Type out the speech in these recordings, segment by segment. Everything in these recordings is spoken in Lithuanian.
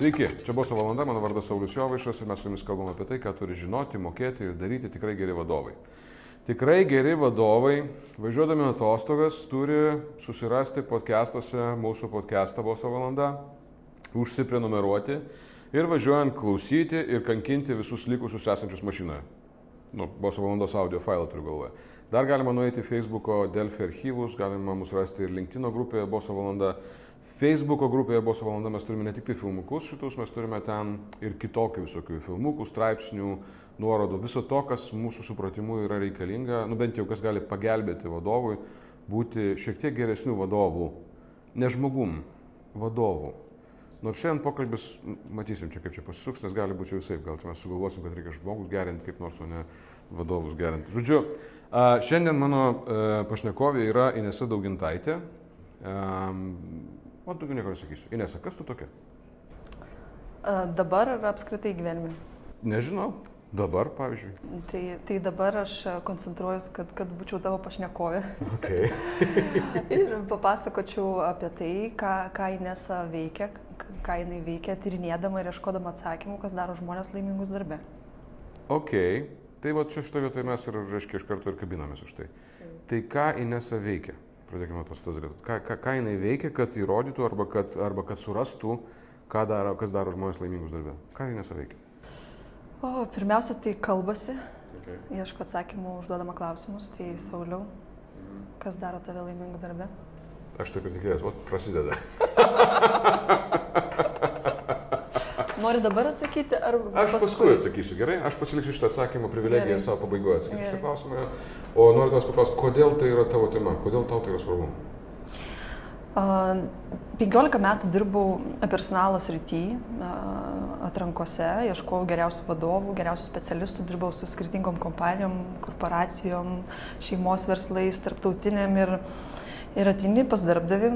Sveiki, čia buvo valanda, mano vardas Saulis Jovaišas ir mes su jumis kalbame apie tai, ką turi žinoti, mokėti ir daryti tikrai geri vadovai. Tikrai geri vadovai, važiuodami atostogas, turi susirasti podcastuose mūsų podcastą Boso valanda, užsiprenumeruoti ir važiuojant klausyti ir kankinti visus likusius esančius mašinoje. Nu, Boso valandos audio failą turiu galvoje. Dar galima nueiti į Facebook'o Delfi archyvus, galima mus rasti ir LinkedIn grupėje Boso valanda. Facebook'o grupėje Boso valanda mes turime ne tik tai filmukus šitus, mes turime ten ir kitokių visokių filmukų, straipsnių, nuorodų, viso to, kas mūsų supratimu yra reikalinga, nu bent jau kas gali pagelbėti vadovui būti šiek tiek geresnių vadovų, ne žmogum, vadovų. Nors šiandien pokalbis, matysim čia kaip čia pasisuks, nes gali būti visai, gal mes sugalvosim, kad reikia žmogus gerinti kaip nors, o ne vadovus gerinti. Žodžiu, šiandien mano pašnekovė yra Inesa Daugintaitė. O daugiau nieko nesakysiu. Inesa, kas tu tokia? Dabar ar apskritai gyvenime? Nežinau. Dabar, pavyzdžiui. Tai, tai dabar aš koncentruojuosi, kad, kad būčiau tavo pašnekovė. Okay. ir papasakočiau apie tai, ką, ką Inesa veikia, ką jinai veikia, tyrinėdama ir ieškodama atsakymų, kas daro žmonės laimingus darbę. Ok. Tai va čia šitoje vietoje mes ir, reiškia, iš karto ir kabinamės už tai. Tai ką Inesa veikia? Pradėkime tos tos dalykus. Ką, ką, ką jinai veikia, kad įrodytų arba kad, arba kad surastų, ką daro, kas daro žmonės laimingus darbę? Ką Inesa veikia? O, pirmiausia, tai kalbasi, Okay. ieško atsakymų, užduodama klausimus, tai Sauliau, kas daro tave laimingų darbę? Aš taip ir tikėjausi, o prasideda. Nori dabar atsakyti, ar Aš paskui atsakysiu, gerai? Aš pasiliksiu šitą atsakymą privilegiją Gerai. savo pabaigoje atsakyti šitą klausimą. O noriu tavęs paklausti, kodėl tai yra tavo tema? Kodėl tau tai yra svarbu? A, 15 metų dirbau personalo srity, a, atrankose, ieškojau geriausių vadovų, geriausių specialistų, dirbau su skirtingom kompanijom, korporacijom, šeimos verslais, tarptautiniam ir, ir atini pas darbdavi,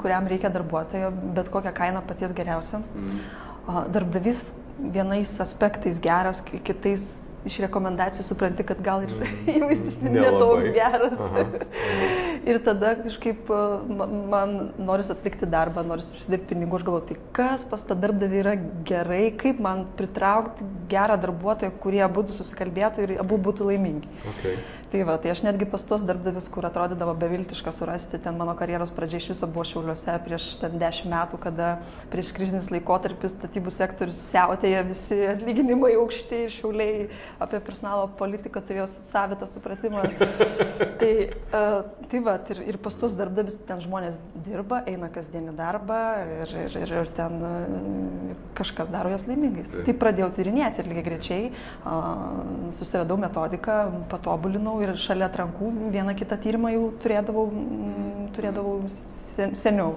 kuriam reikia darbuotojo, bet kokią kainą paties geriausio. A, Darbdavys vienais aspektais geras, ki- kitais iš rekomendacijų supranti, kad gal ir įvaizdis Nelabai. netoks geras. Aha, Ir tada kažkaip a, ma- man noris atlikti darbą, noris užsidirbti pinigų, aš galvoju, tai kas pas tą darbdavį yra gerai, kaip man pritraukti gerą darbuotoją, kurie abu susikalbėtų ir abu būtų laimingi. Okay. Tai va, tai aš netgi pas tuos darbdavius, kur atrodydavo beviltiška surasti, ten mano karjeros pradžia iš viso buvo šiauliuose prieš ten dešimt metų, kada prieš krizinis laikotarpis statybų sektorius siautėja visi atlyginimai aukšti ir šiauliai apie personalo politiką turėjo savitą supratimą. tai, uh, tai va, ir, ir pas tuos darbdavius ten žmonės dirba, eina kasdienį darbą ir, ir, ir, ir ten uh, kažkas daro juos laimingais. Tai pradėjau tyrinėti ir lygiai grečiai uh, susiradau metodiką, patobulinau ir šalia atrankų vieną kitą tyrimą jau turėdavau, mm, turėdavau sen, seniau.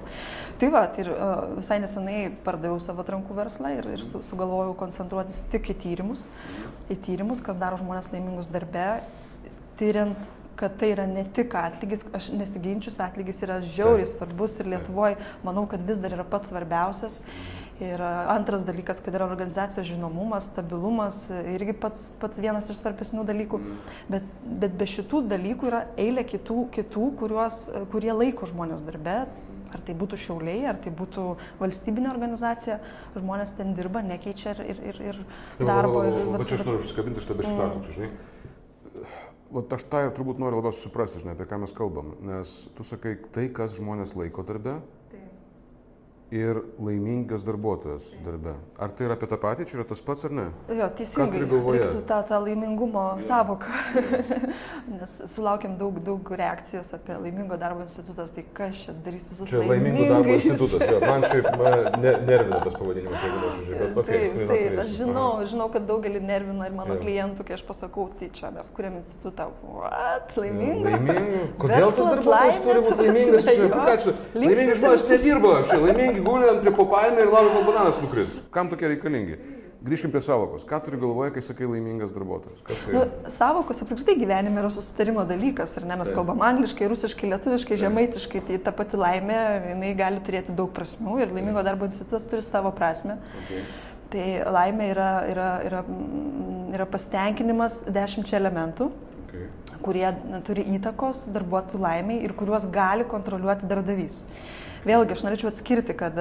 Tai va, tai ir visai nesenai pardaviau savo atrankų verslą ir, ir su, sugalvojau koncentruotis tik į tyrimus, į tyrimus, kas daro žmonės laimingus darbe, tyriant kad tai yra ne tik atlygis, aš nesiginčius, atlygis yra žiauriai svarbus ir Lietuvoje manau, kad vis dar yra pats svarbiausias. Ir antras dalykas, kad yra organizacijos žinomumas, stabilumas, irgi pats, pats vienas iš svarbesnių dalykų. Bet, bet be šitų dalykų yra eilė kitų, kitų kuriuos, kurie laiko žmonės darbe. Ar tai būtų šiauliai, ar tai būtų valstybinė organizacija, žmonės ten dirba, nekeičia ir, ir, ir, darbo. Ir, Va čia aš noriu užsikabinti šitą biškį Mm. pertrauksiu, žinai. Vat aš tą ir turbūt noriu labiausiai suprasti, žinai, apie ką mes kalbam. Nes tu sakai, tai, kas žmonės laiko darbe ir laimingas darbuotojas darbe. Ar tai yra apie tą patį, čia yra tas pats ar ne? Jo, teisingai. Reiktų tą, tą laimingumo savoką. Nes sulaukėm daug, daug reakcijos apie laimingo darbo institutas, tai kas čia darys visus Čia laimingų darbo laimingais? institutas. Jo. Man šiaip ne, nervina tas pavadinimas, jeigu nuoširdžiai. Bet, okay, taip, to taip, aš žinau, Aha. žinau, kad daugelį nervina ir mano Jo. klientų, kai aš pasakau, tai čia mes kuriam institutą. What? Laimingą? Laimingų. Kodėl tas Verslas darbuotojas turi būti laimingas? Čia, ką čia? Laimingi žmonės ir nedirba, čia laimingi guli ant prie popainio ir laukia, kol bananas nukris. Kam tokie reikalingi? Grįžkim prie savokos. Ką turi galvoje, kai sakai laimingas darbuotojas? Kas tai? Nu, savokos apskritai gyvenime yra susitarimo dalykas, ar ne? Mes Taip. kalbam angliškai, rusiškai, lietuviškai, žemaitiškai, tai ta pati laimė, jinai gali turėti daug prasmių ir laimingo darbo institutas turi savo prasme. Okay. Tai laimė yra, yra, yra, yra pasitenkinimas dešimčia elementų. Okay. kurie turi įtakos darbuotojų laimiai ir kuriuos gali kontroliuoti darbdavys. Vėlgi, aš norėčiau atskirti, kad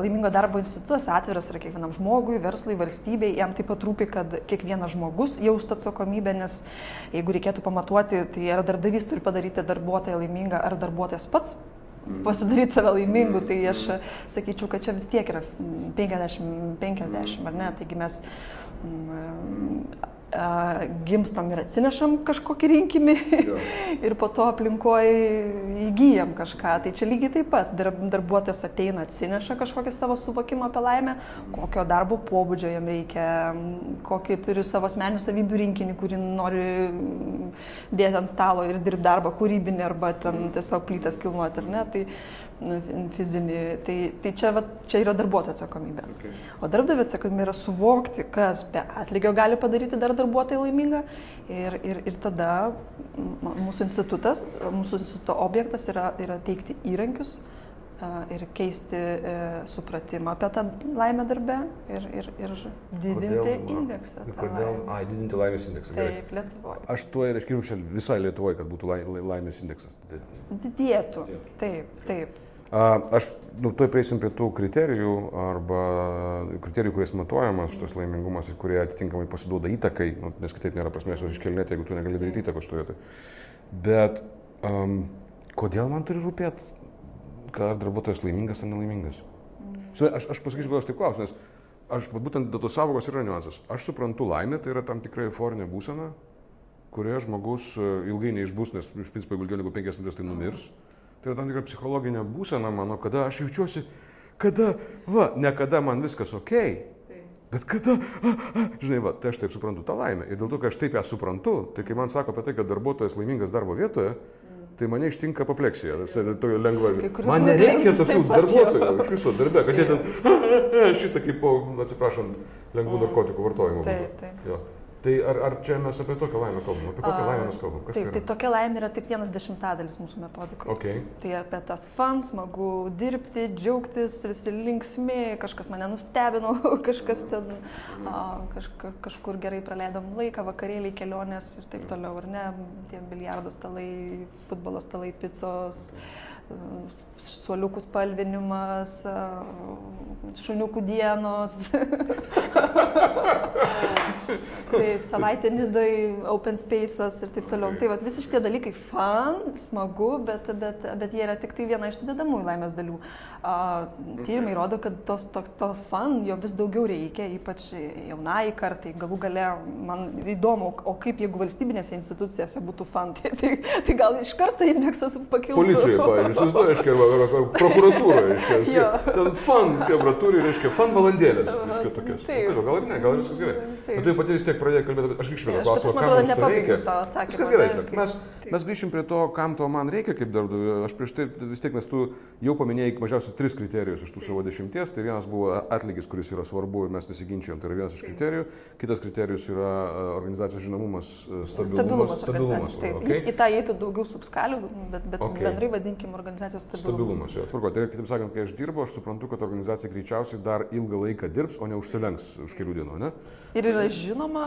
laimingo darbo institutas atviras yra kiekvienam žmogui, verslai, valstybei, jam taip pat rūpi, kad kiekvienas žmogus jaustų atsakomybę, nes jeigu reikėtų pamatuoti, tai ar darbdavys turi padaryti darbuotoją laimingą, ar darbuotojas pats pasidaryti save laimingu, tai aš sakyčiau, kad čia vis tiek yra 50-50, ar ne? Taigi mes gimstam ir atsinešam kažkokį rinkinį ja. ir po to aplinkoje įgyjam kažką. Tai čia lygiai taip pat darbuotojas ateina, atsineša kažkokį savo suvokimą apie laimę, kokio darbo pobūdžio jam reikia, kokį turi savo asmeninių savybių rinkinį, kurį nori dėti ant stalo ir dirbti darbą kūrybinį arba ten tiesiog plytas kilnuoti, ar ne. Tai fizinį. Tai, tai čia, va, čia yra darbuotojo atsakomybė. Okay. O darbdavio atsakomybė yra suvokti, kas be atlygio gali padaryti dar darbuotoją laimingą. Ir, ir, ir tada mūsų institutas, mūsų instituto objektas yra, yra teikti įrankius ir keisti e, supratimą apie tą laimę darbę ir, ir, ir didinti kodėl, indeksą. Kodėl? Ai, didinti laimės indeksą. Taip, Lietuvoje. Aš tuo ir iškirpčiau visai Lietuvoje, kad būtų laimės indeksas. Didėtų. Taip, taip. Aš, nu, tuoj prieisim prie tų kriterijų arba kriterijų, kuriais matuojamas šitas laimingumas ir kurie atitinkamai pasiduoda įtakai, nu, nes kitaip nėra prasmės jos iškelnėti, jeigu tu negali daryti įtakos šitoje vietoje. Bet um, kodėl man turi rūpėti, ar darbuotojas laimingas ar nelaimingas? Aš, aš pasakysiu, kodėl aš taip klausiu, nes aš, va, būtent dėl tos savokos yra niuansas. Aš suprantu laimę, tai yra tam tikra euforinė būsena, kurioje žmogus e, ilgai neišbus, nes iš principo, ilgiau negu penkias minutės, tai numirs. Mm Tai yra tam tikra psichologinė būsena mano, kada aš jaučiuosi, kada, va, ne kada man viskas ok, bet kada, a, a, žinai, va, tai aš taip suprantu tą laimę. Ir dėl to, kad aš taip ją suprantu, tai kai man sako apie tai, kad darbuotojas laimingas darbo vietoje, tai mane ištinka apopleksija. Tai to lengva. Man nereikia tokių darbuotojų iš viso darbę, kad jie ten šitą kaip po, atsiprašant, lengvų narkotikų vartojimo. Taip, taip. Tai ar, ar čia mes apie tokią laimę kalbam? Apie kokią laimę mes kalbam? Kas taip, tai, tai tokia laimė yra tik vienas dešimtadalis mūsų metodikoje. Okay. Tai apie tas fan, smagu dirbti, džiaugtis, visi linksmi, kažkas mane nustebino, kažkas ten a, kaž, kažkur gerai praleidom laiką, vakarėliai, kelionės ir taip toliau, ar ne, tie biliardo stalai, futbolo stalai, picos. Mm suoliukų spalvinimas, šuniukų dienos. taip, savaitė nidai, open spaces ir taip toliau. Tai vat, visi šitie dalykai fan, smagu, bet, bet, bet jie yra tik tai viena iš sudėdamųjų laimės dalių. A, tyrimai rodo, kad tos, to, to fan jo vis daugiau reikia, ypač jaunai kartai. Galų gale man įdomu, o kaip jeigu valstybinėse institucijose būtų fan, tai, tai, tai gal iš karto indeksas pakiltų. Policijoje, pavyzdžiui įsivaizduoju, reiškia, prokuratūra, reiškia, ten fan, kebra turi, reiškia, fan valandėlės, reiškia, tokias. Nu, gal ir ne, gal viskas gerai. Bet tu pati vis tiek pradėjai kalbėti, aš grįžčiau prie klausimą, kam mums to reikia. Viskas gerai, žinok, mes, mes grįšim prie to, kam to man reikia kaip darbdaviui. Aš prieš tai vis tiek, nes tu jau paminėjai mažiausiai tris kriterijus iš tų savo dešimties. Tai vienas buvo atlygis, kuris yra svarbu ir mes nesiginčiam, tai yra vienas iš kriterijų. Kitas kriterijus yra e, organizacijos žinomumas, e, stabilumas. Stabilumas. stabilumas taip, okay. Į tą įeitų daugiau subskalių, bet, bet okay. bendrai vadinkim organizacijos stabilumas. Jo, tvarko. Tai kitaip sakant, kai aš dirbu, aš suprantu, kad organizacija greičiausiai dar ilgą laiką dirbs, o ne užsilenks už kelių dienų. Ne? Ir yra žinoma,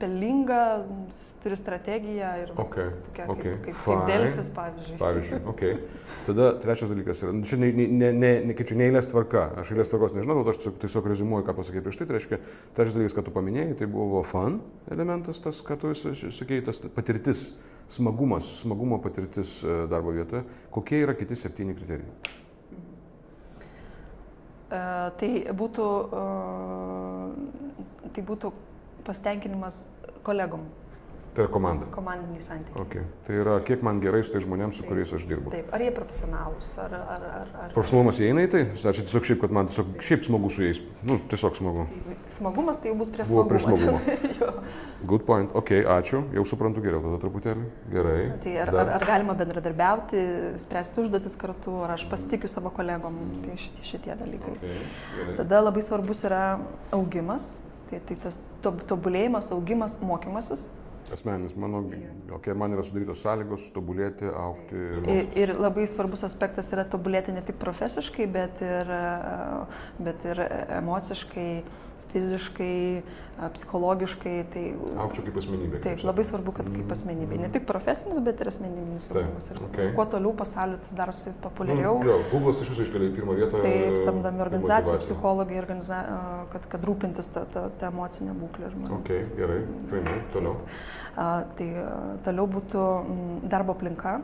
pelninga, turi strategiją ir okay. tokia, okay. kaip, kaip, kaip Delfis, pavyzdžiui. Pavyzdžiui, okay. Tada trečias dalykas yra, čia ne, ne, ne, ne, kaip čia neįlės tvarka, aš eilės tvarkos nežinau, bet aš tiesiog, rezumuoju, ką pasakė prieš tai, tai reiškia, trečias dalykas, ką tu paminėjai, tai buvo fun elementas, tas, ką tu sakėjai, tas patirtis smagumas, smagumo patirtis e, darbo vietoje. Kokie yra kiti septyni kriterijai? Uh, tai būtų, uh, tai būtų pasitenkinimas kolegom. Tai yra komanda. Komandiniai santykiai. Okay. Tai yra, kiek man gerai su tai žmonėms, su taip, kuriais aš dirbu. Taip, ar jie profesionalūs, ar... ar, ar, ar Profesionalumas įeina į tai? Ar čia tiesiog šiaip, kad man tiesiog šiaip smagu su jais? Nu, tiesiog smagu. Tai, smagumas tai jau bus prie smagumo. Buvo prie smagumo. Good point. Ok, ačiū. Jau suprantu geriau tada truputėlį. Gerai. Tai ar, ar, ar galima bendradarbiauti, spręsti užduotis kartu, ar aš pasitikiu savo kolegom. Tai šitie, šitie dalykai. Okay, gerai. tada labai svarbus yra augimas. Tai, tai tas tobulėjimas, augimas, mokymasis asmeninis, mano, okay, man yra sudarytos sąlygos tobulėti, aukti. Ir, ir, ir labai svarbus aspektas yra tobulėti ne tik profesiškai, bet ir, bet ir emociškai, fiziškai, psichologiškai. Tai, Aukščiau kaip asmenybė. Taip, labai svarbu, kad kaip asmenybė. Ne tik profesinis, bet ir asmeninis saugumas. Okay. Kuo toliau pasaulyje tai darosi populiariau. Mm, jo, Google'as iš viso iškelia į pirmą vietą. Taip, samdami organizacijų psichologai, organiza... kad, kad rūpintis tą, tą, tą emocinę būklę žmonių. Ok, gerai, fainai, toliau. A, tai toliau būtų darbo aplinka.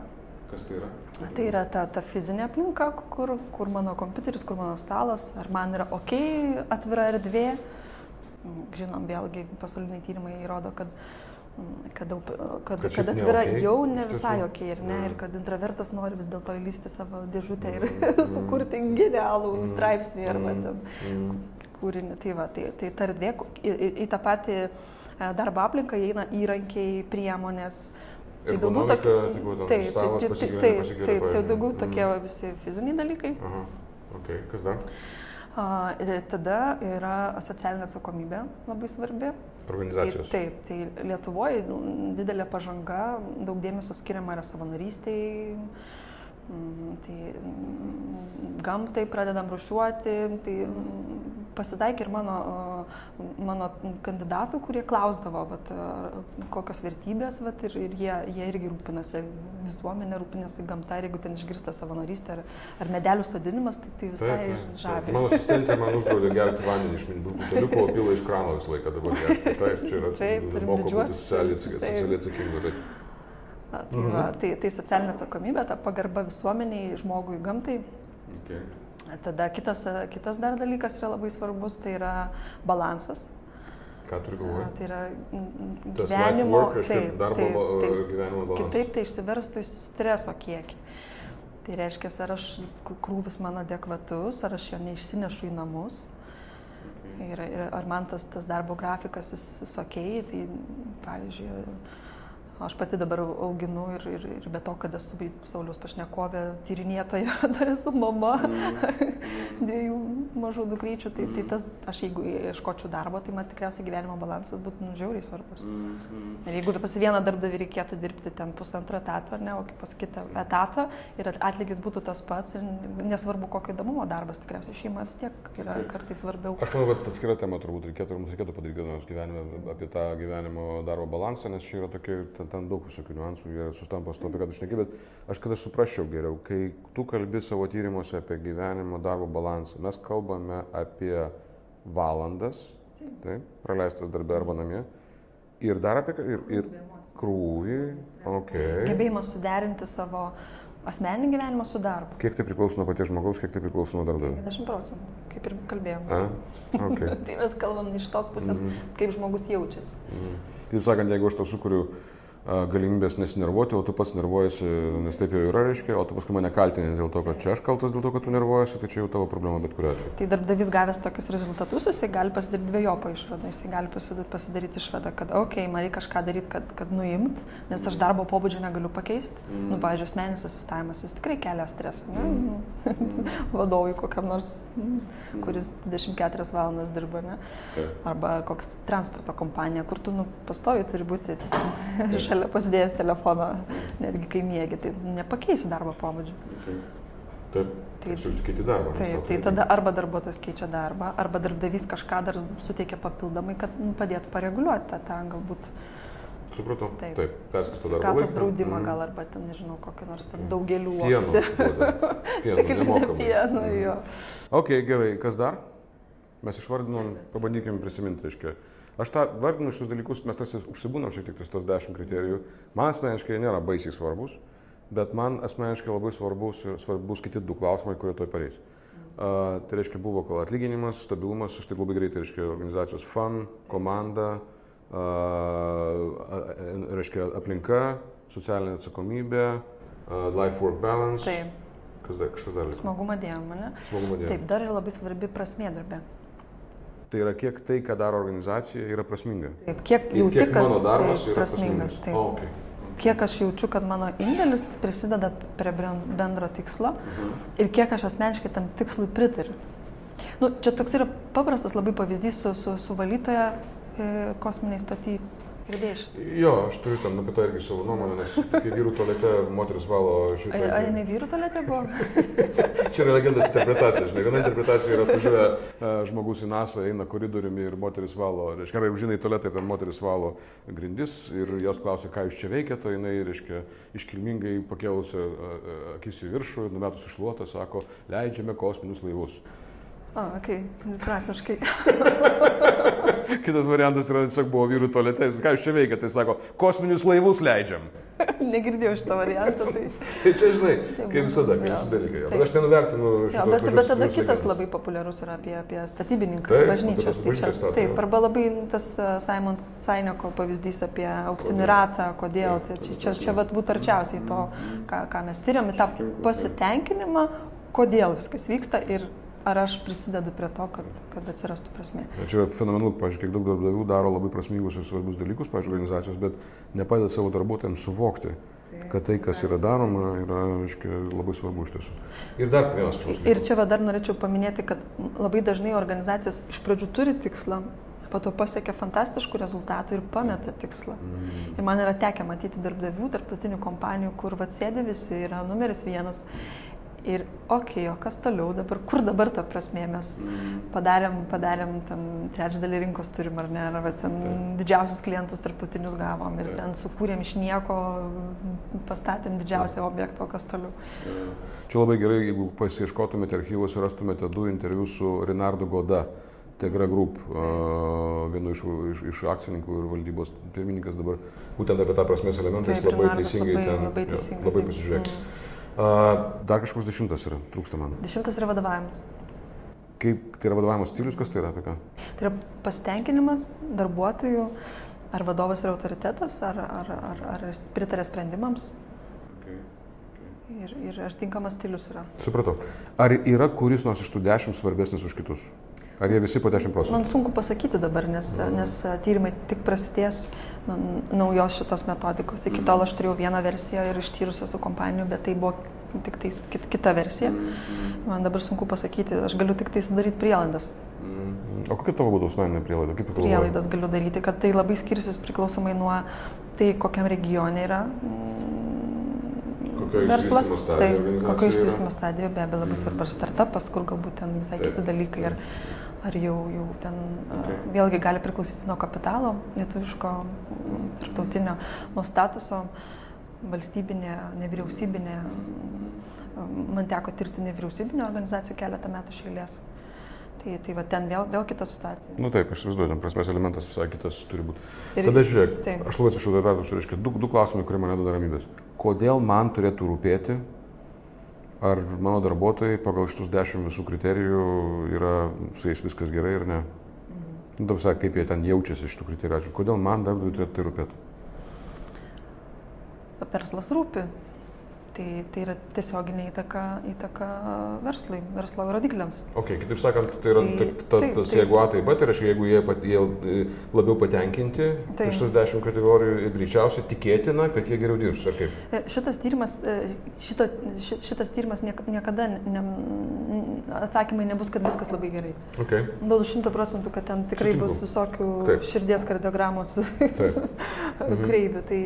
Kas tai yra? Tai yra ta, ta fizinė aplinka, kur, kur mano kompiuteris, kur mano stalas, ar man yra ok atvira erdvė. Žinom, vėlgi pasauliniai tyrimai įrodo, kad, kad, kad, kad, kad atvira okay, jau ne visai ok ir ne, mm. ir kad intravertas nori vis dėlto įlysti savo dėžutę ir mm. sukurti genialų mm. straipsnį arba mm. mm. kūrinį. Tai, va, tai, tai ta erdvė į, į, į tą patį e, darbo aplinką įeina įrankiai, priemonės, Tai daugiau tokie. Taip, taip, taip, taip, taip, tai daugiau tokie mm. visi fiziniai dalykai. Aha. Okay. Kas dar? A, tada yra socialinė atsakomybė labai svarbi. Organizacijos. Tai, taip, tai Lietuvoje didelė pažanga, daug dėmesio skiriama yra savanorystiai, Mm, tai mm, gamtai pradedam rušiuoti, tai mm, pasitaikė ir mano, mano kandidatų, kurie klausdavo, vat, kokios vertybės, vat, ir, ir jie, jie irgi rūpinasi visuomenė, rūpinasi gamta, ir jeigu ten išgirsta savanorystė ar, ar medelių sodinimas, tai, tai visai taip, taip, žavi. Mano asistentė man uždraudė gerti vandenį iš buteliuko, o pila iš krano visą laiką dabar gerti. Taip, čia yra taip, moko būti socialiai atsakingu. Tai, mhm. va, tai, tai socialinė atsakomybė, ta pagarba visuomeniai, žmogui, gamtai. Okay. Tada kitas, kitas dar dalykas yra labai svarbus, tai yra balansas. Ką turi galvoje? Tai yra gyvenimo, taip, darbo taip, taip, gyvenimo balansas. Kitaip tai išsiverstų į streso kiekį. Tai reiškia, ar aš krūvis mano adekvatus, ar aš jo neišsinešu į namus. Ir, ir ar man tas, tas darbo grafikas jis, jis ok, tai pavyzdžiui, Aš pati dabar auginu ir, ir, ir be to, kad esu Sauliaus pašnekovė, tyrinėtoja, dar esu mama mm. dviejų mažų dukryčių, tai, tai tas, aš jeigu ieškočiau darbo, tai man tikriausiai gyvenimo balansas būtų nužiauriai svarbus. Mm. Ir jeigu pas vieną darbdavį reikėtų dirbti ten pusantro etato, ar ne, o pas kitą etatą ir atlygis būtų tas pats ir nesvarbu kokio įdomumo darbas, tikriausiai šeima vis tiek yra okay. kartais svarbiau. Aš manau, kad atskira tema turbūt reikėtų, mums reikėtų padaryti gyvenime apie tą gyvenimo darbo balansą, nes čia yra tokia ten, ten daug visokių niuansų, jie sustampa su to, apie ką tu šneki, bet aš kad aš suprasčiau geriau, kai tu kalbi savo tyrimuose apie gyvenimo darbo balansą, mes kalbame apie valandas, taip, praleistas darbė arba namie, ir dar apie ir, ir krūvį, okay. gebėjimas suderinti savo asmeninį gyvenimą su darbu. Kiek tai priklauso nuo paties žmogaus, kiek tai priklauso nuo darbdavio? 50 procentų, kaip ir kalbėjom. A, okay. tai mes kalbam iš tos pusės, mm kaip žmogus jaučiasi. Mm. Kaip sakant, jeigu aš to sukuriu galimybės nesinervuoti, o tu pats nervuojasi, nes taip jau yra, reiškia, o tu paskui mane kaltini dėl to, kad čia aš kaltas dėl to, kad tu nervuojasi, tai čia jau tavo problema bet kuriuo atveju. Tai darbdavys gavęs tokius rezultatus, jisai gali pasidaryti dviejopą išvadą, jisai gali pasidaryti išvadą, kad, okei, okay, man reikia kažką daryti, kad, kad nuimt, nes aš darbo pobūdžio negaliu pakeisti. Mm. Nu, pavyzdžiui, asmeninis asistavimas, jis tikrai kelia stresą. Mm. Mm. Vadovui kokiam nors, mm. kuris 24 valandas dirba, ne? Tai. Arba koks transporto kompanija, kur tu nu, pastovi turi būti šalia šalia pasidėjęs telefoną, netgi kai mėgi, tai nepakeisi darbo pobūdžio. Okay. Taip, tai, tai kiti darbą. Taip, tai tada arba darbuotojas keičia darbą, arba darbdavys kažką dar suteikia papildomai, kad nu, padėtų pareguliuoti tą, tą galbūt. Supratau. Taip, Taip perskaisto darbą. Sveikatos draudimą mm. gal arba ten, nežinau, kokį nors ten daugelių. Pieno. Pieno, pieno, jo. Ok, gerai, kas dar? Mes išvardinom, pabandykime prisiminti, reiškia Aš tą vardinu šius dalykus, mes tarsi užsibūnam šiek tiek tos dešimt kriterijų. Man asmeniškai nėra baisiai svarbus, bet man asmeniškai labai svarbus, svarbus kiti du klausimai, kurie toj pareis. Uh, tai reiškia buvo kol atlyginimas, stabilumas, aš taip labai greitai reiškia organizacijos fan, komanda, uh, reiškia aplinka, socialinė atsakomybė, uh, life work balance. Taip. Kas dar, kažkas dar liko? Smagumo dėmė, ne? Smagumo dėmė. Taip, dar yra labai svarbi prasmė darbė. Tai yra kiek tai, ką daro organizacija, yra prasminga. Taip, kiek jauti, kiek kad mano darbas taip, yra prasmingas. prasmingas. Taip. O, okay. Kiek aš jaučiu, kad mano indėlis prisideda prie bendro tikslo mhm. ir kiek aš asmeniškai tam tikslui pritariu. Nu, čia toks yra paprastas labai pavyzdys su, su, su valytoja e, kosminiai stoty Girdėjai šitą? Jo, aš turiu ten apie tą irgi savo nuomonę, nes kai vyrų tualete moteris valo šitą. Ar jinai vyrų tualete buvo? Čia yra legendos interpretacija, žinai, viena interpretacija yra atvažiuoja žmogus į NASA, eina koridoriumi ir moteris valo, reiškia, ar užžinai tualetą ir ten moteris valo grindis ir jos klausia, ką jūs čia veikiate, jinai, reiškia, iškilmingai pakėlusi akis į viršų, numetus išluotą, sako, leidžiame kosminius laivus. Okei, okay. prasmiškai. Kitas variantas yra tiesiog buvo vyrų tualete, ką jūs čia veikiate, tai sako, kosminius laivus leidžiam. Negirdėjau šitą variantą. Tai, tai čia, žinai, kaip visada, kaip visi dalykai. Bet aš nenuvertinu šito. Jo, bet, bet tada kitas legendas. labai populiarus yra apie, apie statybininką, bažnyčios. Tai čia, taip, arba labai tas Simon Saineko pavyzdys apie auksinį ratą, kodėl. Tai čia, čia, čia vat, būtų arčiausiai to, ką, ką mes tyriam, tą pasitenkinimą, kodėl viskas vyksta ir ar aš prisidedu prie to, kad, kad atsirastų prasme. Čia yra fenomenalu, pažiūrėjau, kiek daug darbdavių daro labai prasmingus ir svarbius dalykus, pažiūrėjau, organizacijos, bet nepadeda savo darbuotojams suvokti, kad tai, kas yra daroma, yra aiškia, labai svarbu iš tiesų. Ir dar vienas klausimas. Ir čia va, dar norėčiau paminėti, kad labai dažnai organizacijos iš pradžių turi tikslą, po to pasiekia fantastiškų rezultatų ir pameta tikslą. Mm. Ir man yra tekę matyti darbdavių, tarptautinių kompanijų, kur va sėdi visi, yra numeris vienas Ir, okei, okay, o kas toliau dabar, kur dabar ta prasme mes padarėm, padarėm ten trečdalį rinkos turim ar ne, ar ten Taip. didžiausius klientus tarptautinius gavom ir Taip. ten sukūrėm iš nieko, pastatėm didžiausią Taip. objektą, o kas toliau. Čia labai gerai, jeigu pasieškotumėte archyvus, rastumėte du interviu su Rinardu Goda. Tegra Group, vienu iš, iš, iš akcininkų ir valdybos pirmininkas dabar, būtent apie tą prasmės elementą jis labai teisingai labai, ten, labai, ja, labai pasižiūrėk. Mm. Dar kažkoks dešimtas yra, trūksta man. Dešimtas yra vadovavimas. Kaip tai yra vadovavimo stilius, kas tai yra apie ką? Tai yra pasitenkinimas darbuotojų, ar vadovas yra autoritetas, ar, ar, ar, ar pritarė sprendimams. Okay. Okay. Ir, ir ar tinkamas stilius yra. Supratau. Ar yra kuris nors iš tų dešimt svarbesnis už kitus? Ar jie visi po 10 procentų? Man sunku pasakyti dabar, nes, mm. nes tyrimai tik prasidės naujos šitos metodikos. Iki tol aš turėjau vieną versiją ir ištyrus esu kompanijų, bet tai buvo tik tai kita versija. Man dabar sunku pasakyti, aš galiu tik tai sudaryti prielaidas. O kokia tavo būtų asmeninė prielaida? Kaip prielaidas galiu daryti, kad tai labai skirsis priklausomai nuo tai, kokiam regione yra verslas. Tai kokio išsivystymo stadijoje, be abejo, labai svarbu startupas, kur galbūt ten visai kiti dalykai. Ir, ar jau, jau ten okay. vėlgi gali priklausyti nuo kapitalo lietuviško, tarptautinio, nuo statuso, valstybinė, nevyriausybinė. Man teko tirti nevyriausybinio organizacijų keletą metų šėlės. Tai, tai va ten vėl, vėl kita situacija. Na nu, taip, aš įsivaizduoju, prasmės elementas visai kitas turi būti. Ir, Tada žiūrėk, taip. aš labai atsiprašau, dar perduosiu, reiškia, du, du klausimai, kurie mane duoda ramybės. Kodėl man turėtų rūpėti ar mano darbuotojai pagal šitus dešimt visų kriterijų yra su jais viskas gerai ar ne. Mhm. Dabar sakai, kaip jie ten jaučiasi iš tų kriterijų. Kodėl man darbdaviui turėtų tai rūpėti? Verslas rūpi. Tai, tai yra tiesioginė įtaka, įtaka verslui, verslo rodikliams. Ok, kitaip sakant, tai yra tai, ta, ta, taip, tas taip. jeigu A taip pat, tai reiškia, jeigu jie, pat, jie labiau patenkinti iš tos dešimt kategorijų, greičiausiai tikėtina, kad jie geriau dirbs, kaip? E, šitas tyrimas, e, šito, šitas tyrimas niekada ne, atsakymai nebus, kad viskas labai gerai. Okay. Dėl šimto procentų, kad ten tikrai Sutinku. bus visokių taip. širdies kardiogramos kreivių. Tai,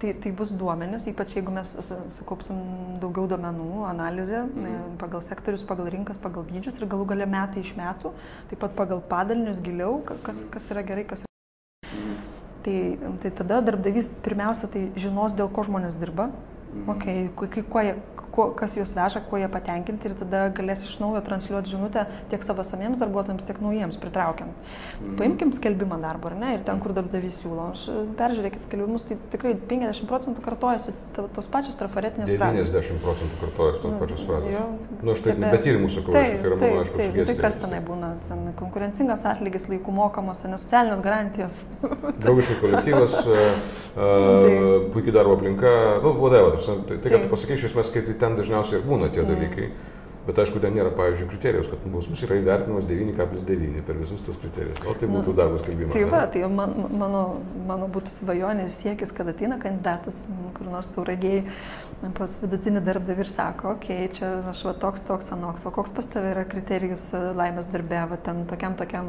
Tai, tai bus duomenys, ypač jeigu mes sukaupsim daugiau duomenų, analizę mhm. pagal sektorius, pagal rinkas, pagal dydžius ir galų gale metai iš metų, taip pat pagal padalinius giliau, kas, kas yra gerai, kas yra. Mhm. Tai, tai tada darbdavys pirmiausia tai žinos, dėl ko žmonės dirba, mhm. okay, kuo jie, kuo, kas juos veža, kuo jie patenkinti ir tada galės iš naujo transliuoti žinutę tiek savo samiems darbuotojams, tiek naujiems pritraukiant. Mm. Paimkim skelbimą darbo, ar ne, ir ten, kur darbdavys siūlo. Peržiūrėkit skelbimus, tai tikrai 50 procentų kartojasi tos pačios trafaretinės frazės. 90 procentų kartojasi tos nu, pačios frazės. Na, nu, aš tai be tyrimų sakau, tai, tai yra mano aišku sugestija. Tai kas tenai būna? Ten konkurencingas atlygis, laikų mokamas, nes socialinės garantijos. Draugiškas kolektyvas, uh, uh, puikiai darbo aplinka, nu, whatever. Tai, tai ką tu pasakai, iš esmės, kaip tai ten dažniausiai ir būna tie dalykai. Bet aišku, ten nėra, pavyzdžiui, kriterijus, kad pas mus yra įvertinamas 9,9 per visus tos kriterijus. O tai būtų nu, darbo skelbimas. Tai va, tai man, mano, mano būtų svajonė ir siekis, kad ateina kandidatas, kur nors tauragiai pas vidutinį darbdavį ir sako, okei, okay, čia aš va toks, toks, anoks, o koks pas tavai yra kriterijus e, laimės darbė, va ten tokiam, tokiam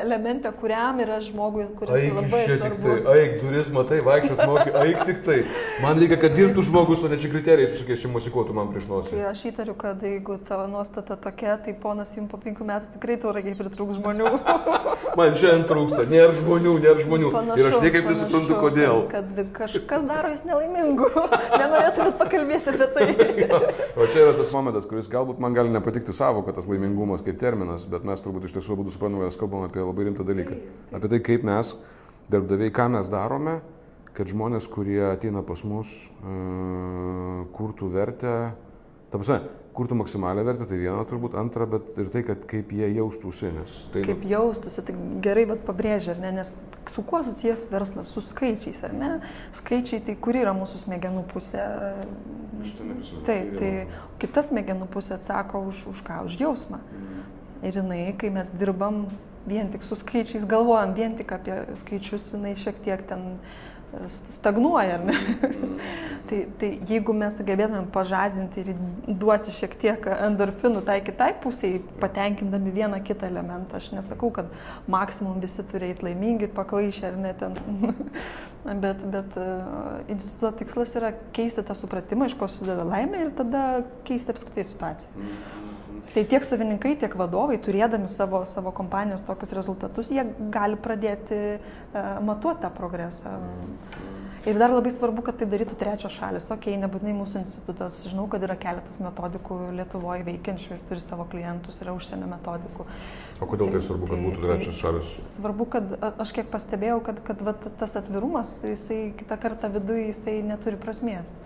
elemente, kuriam yra žmogui, kuris aik, labai... Aik, tik tai, aik, duris, matai, vaikščiot mokai, aik tik tai. Man reikia, kad dirbtų žmogus, o ne čia kriterijais, sakės, čia musikuotų man prieš nosį. Tai aš įtariu, kad jeigu tavo nuostata tokia, tai ponas jums po penkių metų tikrai tauragiai pritrūks žmonių. man šiandien trūksta, nėra žmonių, nėra žmonių. Panašu, ir aš niekaip nesuprantu, kodėl. Kad, kažkas daro jūs nelaimingu. Nenorėtumėt pakalbėti apie tai. o čia yra tas momentas, kuris galbūt man gali nepatikti savo, kad tas laimingumas kaip terminas, bet mes turbūt iš tiesų būtų suprantame, mes kalbame apie labai rimtą dalyką. Apie tai, kaip mes, darbdaviai, ką mes darome, kad žmonės, kurie ateina pas mus, uh, kurtų vertę, ta prasme, kurtų maksimalią vertę, tai viena turbūt, antra, bet ir tai, kad kaip jie jaustųsi. Tai, kaip jaustųsi, tai gerai vat, pabrėžia, ne, nes su kuo susijęs verslas, su skaičiais, ar ne? Skaičiai, tai kur yra mūsų smegenų pusė? Taip, tai kita smegenų pusė atsako už, už ką, už jausmą. Mm. Ir jinai, kai mes dirbam vien tik su skaičiais, galvojam vien tik apie skaičius, jinai šiek tiek ten stagnuoja, tai, tai jeigu mes sugebėtumėm pažadinti ir duoti šiek tiek endorfinų tai kitai pusiai, patenkindami vieną kitą elementą, aš nesakau, kad maksimum visi turi eiti laimingi, pakvaišę ar ne ten. bet bet uh, instituto tikslas yra keisti tą supratimą, iš ko sudeda laimė ir tada keisti apskritai situaciją. Tai tiek savininkai, tiek vadovai, turėdami savo, savo kompanijos tokius rezultatus, jie gali pradėti uh, matuoti tą progresą. Ir dar labai svarbu, kad tai darytų trečios šalis. Ok, nebūtinai mūsų institutas, žinau, kad yra keletas metodikų Lietuvoje veikiančių ir turi savo klientus, yra užsienio metodikų. O kodėl tai, tai svarbu, kad būtų tai trečios šalis? Svarbu, kad aš kiek pastebėjau, kad, kad va, tas atvirumas, jisai kitą kartą viduje, jisai neturi prasmės.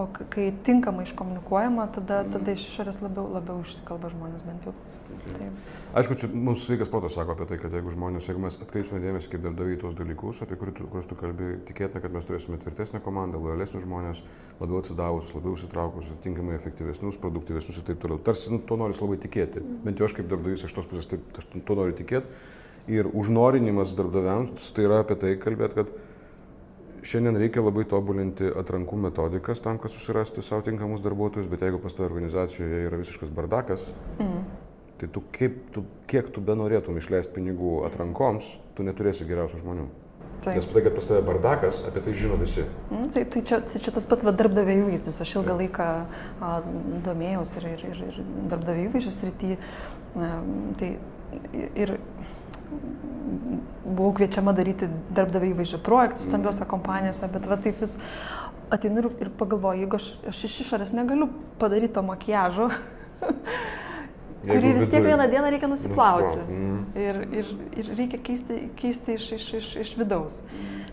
O kai tinkamai iškomunikuojama, tada, mm. tada iš išorės labiau, labiau išsikalba žmonės bent jau. Okay. Taip. Aišku, čia mums sveikas protas sako apie tai, kad jeigu žmonės, jeigu mes atkreipsime dėmesį kaip darbdaviai tos dalykus, apie kuriuos tu kalbė, tikėtina, kad mes turėsime tvirtesnę komandą, lojalesnius žmonės, labiau atsidavusius, labiau įsitraukusius, tinkamai efektyvesnius, produktyvesnius ir taip toliau. Tarsi nu, to nori labai tikėti. Mm. Bent jau aš kaip darbdavys iš tos pusės taip, to noriu tikėti. Ir užnorinimas darbdaviams tai yra apie tai kalbėti, kad Šiandien reikia labai tobulinti atrankų metodikas tam, kad susirasti savo tinkamus darbuotojus, bet jeigu pas tavo organizacijoje yra visiškas bardakas, mm. tai tu, kaip, tu, kiek tu benorėtum išleisti pinigų atrankoms, tu neturėsi geriausių žmonių. Taip. Nes tai, kad pas tave bardakas, apie tai žino visi. Nu, tai, tai čia, tai čia tas pats darbdavėjų įvaizdis. Aš ilgą Taip. laiką a, domėjausi ir, ir, ir, ir darbdavėjų įvaizdžius rytį. Tai ir buvau kviečiama daryti darbdavio įvaizdžio projektus stambiose kompanijose, bet va taip vis ateinu ir, ir pagalvoju, jeigu aš, aš iš išorės negaliu padaryti to makiažo, kurį vis tiek vieną dieną reikia nusiplauti. Mm. Ir, ir, ir reikia keisti, keisti iš, iš, iš, iš vidaus.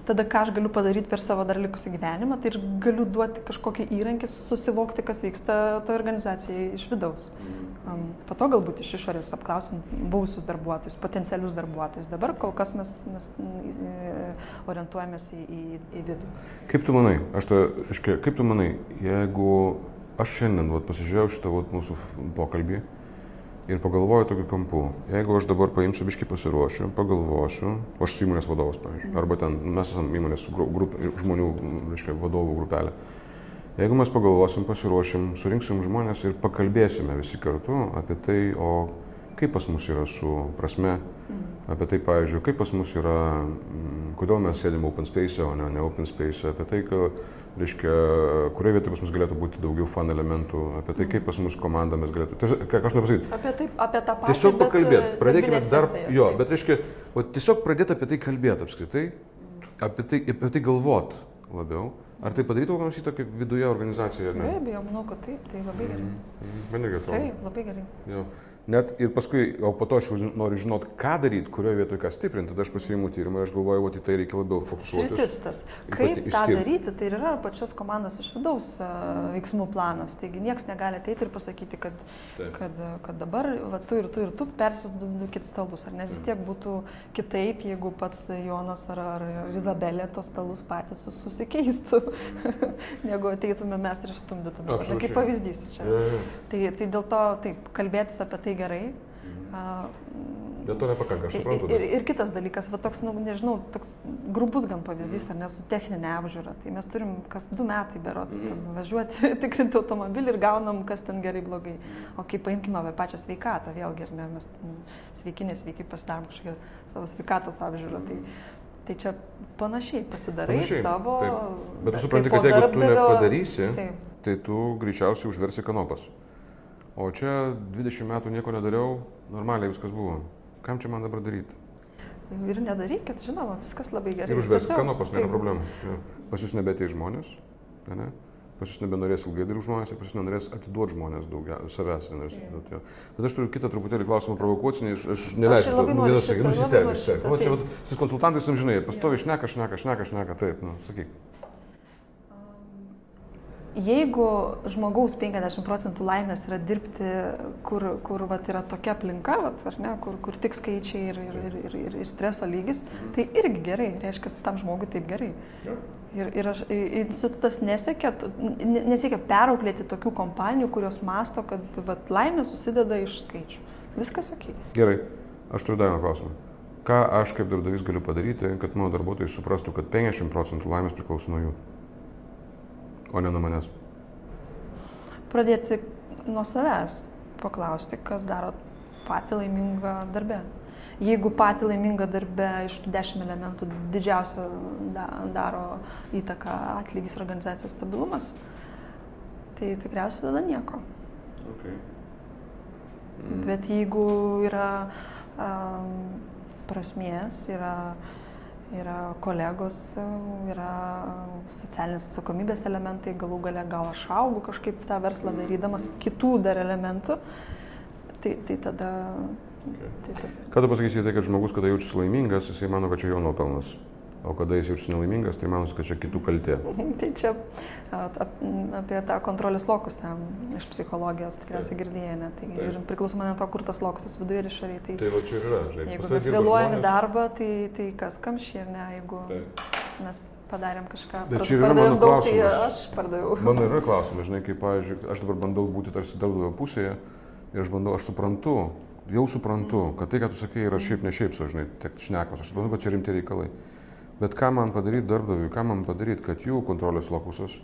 Tada ką aš galiu padaryti per savo dar likusį gyvenimą, tai ir galiu duoti kažkokį įrankį susivokti, kas vyksta toje organizacijoje iš vidaus. Mm. Po to galbūt iš išorės apklausim buvusius darbuotojus, potencialius darbuotojus. Dabar kol kas mes, mes orientuojamės į, į, į vidų. Kaip tu manai, aš tai, aiškiai, kaip tu manai, jeigu aš šiandien vat, pasižiūrėjau šitą vat, mūsų pokalbį ir pagalvoju tokiu kampu, jeigu aš dabar paimsiu biškai pasiruošiu, pagalvosiu, aš esu įmonės vadovas, pavyzdžiui, arba ten mes esame įmonės grupė, žmonių, reiškia, vadovų grupelė Jeigu mes pagalvosim, pasiruošim, surinksim žmonės ir pakalbėsime visi kartu apie tai, o kaip pas mus yra su prasme. Apie tai, pavyzdžiui, kaip pas mus yra, mm, kodėl mes sėdime open space, o ne, ne open space, apie tai, kad, reiškia, kurioje vietoje pas mus galėtų būti daugiau fan elementų, apie tai, kaip pas mus komanda mes galėtų, tiesiog, ką aš noriu pasakyti. Apie, tai, apie tą patį. Tiesiog pakalbėti, pradėkime dar, jo, bet reiškia, o tiesiog pradėti apie tai kalbėti apskritai, apie tai, apie tai galvot labiau. Ar tai padarytų kokią nors įtaką viduje organizacijoje? Be abejo, manau, kad taip, tai labai gerai. Mm -hmm. Man irgi atrodo. Taip, labai gerai. Jo. Net ir paskui, o po to aš noriu žinot, ką daryti, kurioje vietoje ką stiprinti, tada aš pasiimu tyrimą ir aš galvoju, o į tai reikia labiau fokusuotis. Tas. Kaip tą daryti, tai yra pačios komandos iš vidaus uh, veiksmų planas. Taigi niekas negali ateiti ir pasakyti, kad, Taip. kad, kad dabar va, tu ir tu ir tu persisdukit stalus, ar ne vis tiek būtų kitaip, jeigu pats Jonas ar, ar Izabelė tos stalus patys susikeistų, negu ateitume mes ir išstumdytume. Kaip pavyzdys čia. Ja, ja. Tai, tai dėl to taip, kalbėtis apie tai gerai. Mhm. Dėl to nepakanka, aš suprantu. Ir, ir kitas dalykas, va toks, nu, nežinau, toks grubus gan pavyzdys, ar ne su techninė apžiūra. Tai mes turim kas du metai berots mm. važiuoti, tikrinti automobilį ir gaunam, kas ten gerai, blogai. O kai paimkime apie pačią sveikatą, vėlgi, ar ne, mes nu, sveiki, nesveiki pasidarom kažkokią savo sveikatos apžiūrą. Tai, tai čia panašiai pasidarai panašiai, savo. Taip. Bet tu supranti, kad jeigu tu nepadarysi, taip. tai tu greičiausiai užversi kanopas. O čia 20 metų nieko nedariau, normaliai viskas buvo. Kam čia man dabar daryti? Ir nedarykit, žinoma, viskas labai gerai. Ir užversti kanopas, nėra problemų. Ja. Pas jūs nebetei žmonės, ne? pas jūs nebenorės ilgai dirbti žmonės pas jūs nenorės atiduoti žmonės daugiau, savęs nenorės atiduoti. Ja. Bet aš turiu kitą truputėlį klausimą provokuocinį, aš, aš neleisiu to, nu, vienas sakė, nusiterpęs. Nu, čia, vat, su konsultantais, žinai, pastovi šneka, šneka, šneka, šneka, taip, nu, sakyk jeigu žmogaus 50 procentų laimės yra dirbti, kur, kur vat, yra tokia aplinka, vat, ne, kur, kur tik skaičiai ir, ir, ir, ir, ir streso lygis, mhm. tai irgi gerai, reiškia, tam žmogui taip gerai. Ir, ir aš, institutas nesiekia, nesiekia perauklėti tokių kompanijų, kurios masto, kad vat, laimė susideda iš skaičių. Viskas ok. Gerai, aš turiu dar vieną klausimą. Ką aš kaip darbdavys galiu padaryti, kad mano darbuotojai suprastų, kad 50 procentų laimės priklauso nuo jų? O ne nuo manęs? Pradėti nuo savęs, paklausti, kas daro patį laimingą darbę. Jeigu patį laimingą darbę iš tų dešimt elementų didžiausia da, daro įtaką atlygis organizacijos stabilumas, tai tikriausiai tada nieko. Okay. Mm. Bet jeigu yra um, prasmės, yra uh, yra kolegos, yra socialinės atsakomybės elementai, galų gale gal aš augu kažkaip tą verslą darydamas kitų dar elementų, tai, tai tada... Okay. Tai, tai. Ką tu pasakysi tai, kad žmogus, kada jaučiasi laimingas, jisai mano, kad čia jo nuopelnas? O kada jis jaučiasi nelaimingas, tai manos, kad čia kitų kaltė. tai čia apie tą kontrolės lokusą iš psichologijos tikriausiai girdėjai, ne? Tai žiūrim, priklausomai nuo to, kur tas lokusas viduje ir išoriai. Tai, tai va čia ir yra, žinai. Jeigu mes vėluojam į darbą, tai, tai kas kamšė, ne? Jeigu Taip. mes padarėm kažką. Bet čia yra mano daug, tai klausimas. Tai aš pardaviau. Mano yra klausimas, žinai, kaip, pavyzdžiui, aš dabar bandau būti tarsi darbdavio pusėje ir aš bandau, aš suprantu, jau suprantu, kad tai, ką tu sakai, yra šiaip ne šiaip, so, žinai, tiek šnekos, aš suprantu, kad čia rimti reikalai. Bet ką man padaryti darbdaviui, ką man padaryti, kad jų kontrolės lokusas,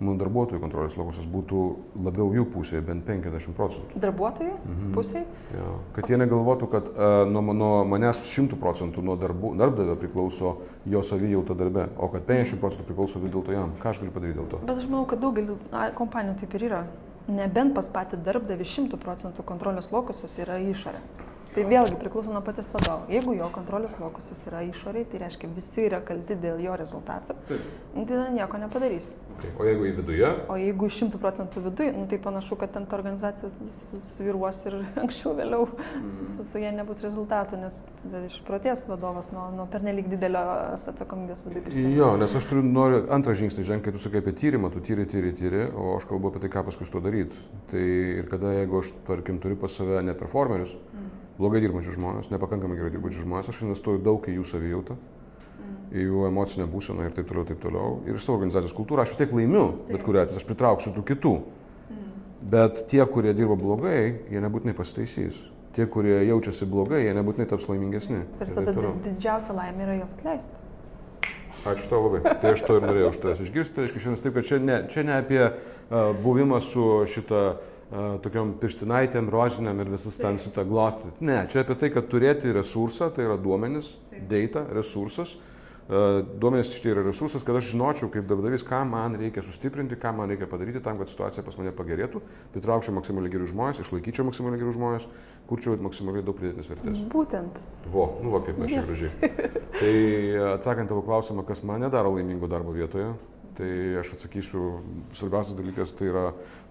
mūsų darbuotojų kontrolės lokusas būtų labiau jų pusėje, bent 50 procentų. Darbuotojų mhm. pusėje? Ja. Kad jie negalvotų, kad uh, nuo, nuo manęs 100 procentų nuo darbu, darbdavio priklauso jo savijauta darbe, o kad 50 procentų priklauso vis dėlto jam. Ką aš galiu padaryti dėl to? Bet aš manau, kad daugelį kompanijų taip ir yra. Nebent pas patį darbdavį 100 procentų kontrolės lokusas yra išorė. Tai vėlgi priklauso nuo patys vadovo. Jeigu jo kontrolės lokusas yra išoriai, tai reiškia visi yra kalti dėl jo rezultatų, Taip. Nu, tai tada nieko nepadarys. Okay. O jeigu į viduje? O jeigu šimtų procentų viduje, nu, tai panašu, kad ten ta organizacija susviruos ir anksčiau vėliau mm. su, su, su jie nebus rezultatų, nes išprotės vadovas nuo, nuo pernelyg didelio atsakomybės viduje prisimti. Jo, nes aš turiu noriu antrą žingsnį žengti, kai tu sakai apie tyrimą, tu tyri, tyri, tyri, o aš kalbu apie tai, ką paskui su to daryti. Tai ir kada, jeigu aš, tarkim, turiu pas save ne performerius, mm blogai dirbančius žmonės, nepakankamai gerai dirbančius žmonės, aš investuoju daug į jų savijautą, į jų emocinę būseną ir taip toliau, taip toliau. Ir savo organizacijos kultūrą aš vis tiek laimiu, bet kuriuo atveju aš pritrauksiu tų kitų. Mm. Bet tie, kurie dirba blogai, jie nebūtinai pasitaisys. Tie, kurie jaučiasi blogai, jie nebūtinai taps laimingesni. Ir tada didžiausia laimė yra jos kleisti. Ačiū tau labai. Tai aš to ir norėjau iš tavęs išgirsti. Reiškia, šiandien taip, kad čia ne, čia ne apie uh, buvimą su šitą uh, tokiom pirštinaitėm, rožiniam ir visus ten su tą glostyti. Ne, čia apie tai, kad turėti resursą, tai yra duomenis, data, resursas. Duomenys iš tai yra resursas, kad aš žinočiau kaip darbdavys, ką man reikia sustiprinti, ką man reikia padaryti tam, kad situacija pas mane pagerėtų, pritraukčiau maksimaliai gerus žmonės, išlaikyčiau maksimaliai gerus žmonės, kurčiau maksimaliai daug pridėtinės vertės. Būtent. Vo, nu va kaip mes yes. gražiai. tai atsakant tavo klausimą, kas mane daro laimingo darbo vietoje, Tai aš atsakysiu, svarbiausias dalykas tai yra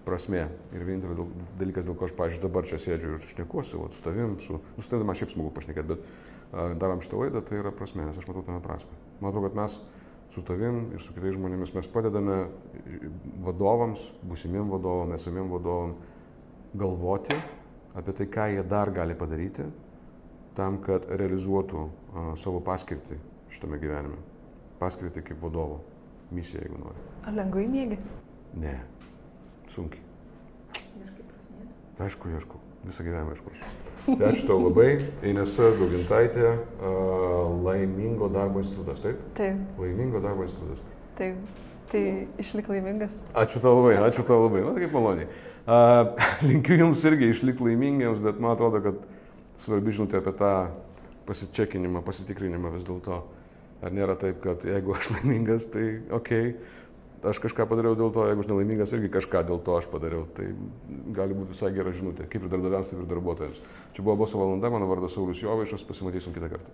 prasme. Ir vienintelis dalykas, dėl ko aš, pažiūrėjau, dabar čia sėdžiu ir šnekuosi, o su tavim, su, nu, su tavim man šiaip smagu pašnekėti, bet uh, darom šitą laidą, tai yra prasme, nes aš matau tame prasme. Man atrodo, kad mes su tavim ir su kitais žmonėmis mes padedame vadovams, būsimiem vadovam, esamiem vadovam galvoti apie tai, ką jie dar gali padaryti tam, kad realizuotų uh, savo paskirtį šitame gyvenime. Paskirtį kaip vadovo. Misiją, jeigu nori. Ar lengvai mėgi? Ne. Sunkiai. Ieškai prasmės. Aišku, ieškau. Visą gyvenimą ieškosiu. Tai ačiū tau labai. Einesa Daugintaitė, Laimingo darbo institutas, taip? Taip, Laimingo darbo institutas. taip. Tai išlik laimingas. Ačiū tau labai, ačiū tau labai. Na, kaip maloniai. Uh, linkiu jums irgi išlikti laimingiems, bet man atrodo, kad svarbi žinutė apie tą pasičekinimą, pasitikrinimą vis dėlto. Ar nėra taip, kad jeigu aš laimingas, tai okei, okay, aš kažką padariau dėl to, jeigu aš nelaimingas, irgi kažką dėl to aš padariau. Tai gali būti visai gera žinutė, kaip ir darbdaviams, taip ir darbuotojams. Čia buvo boso valanda, mano vardas Saulis Jovaišas, pasimatysim kitą kartą.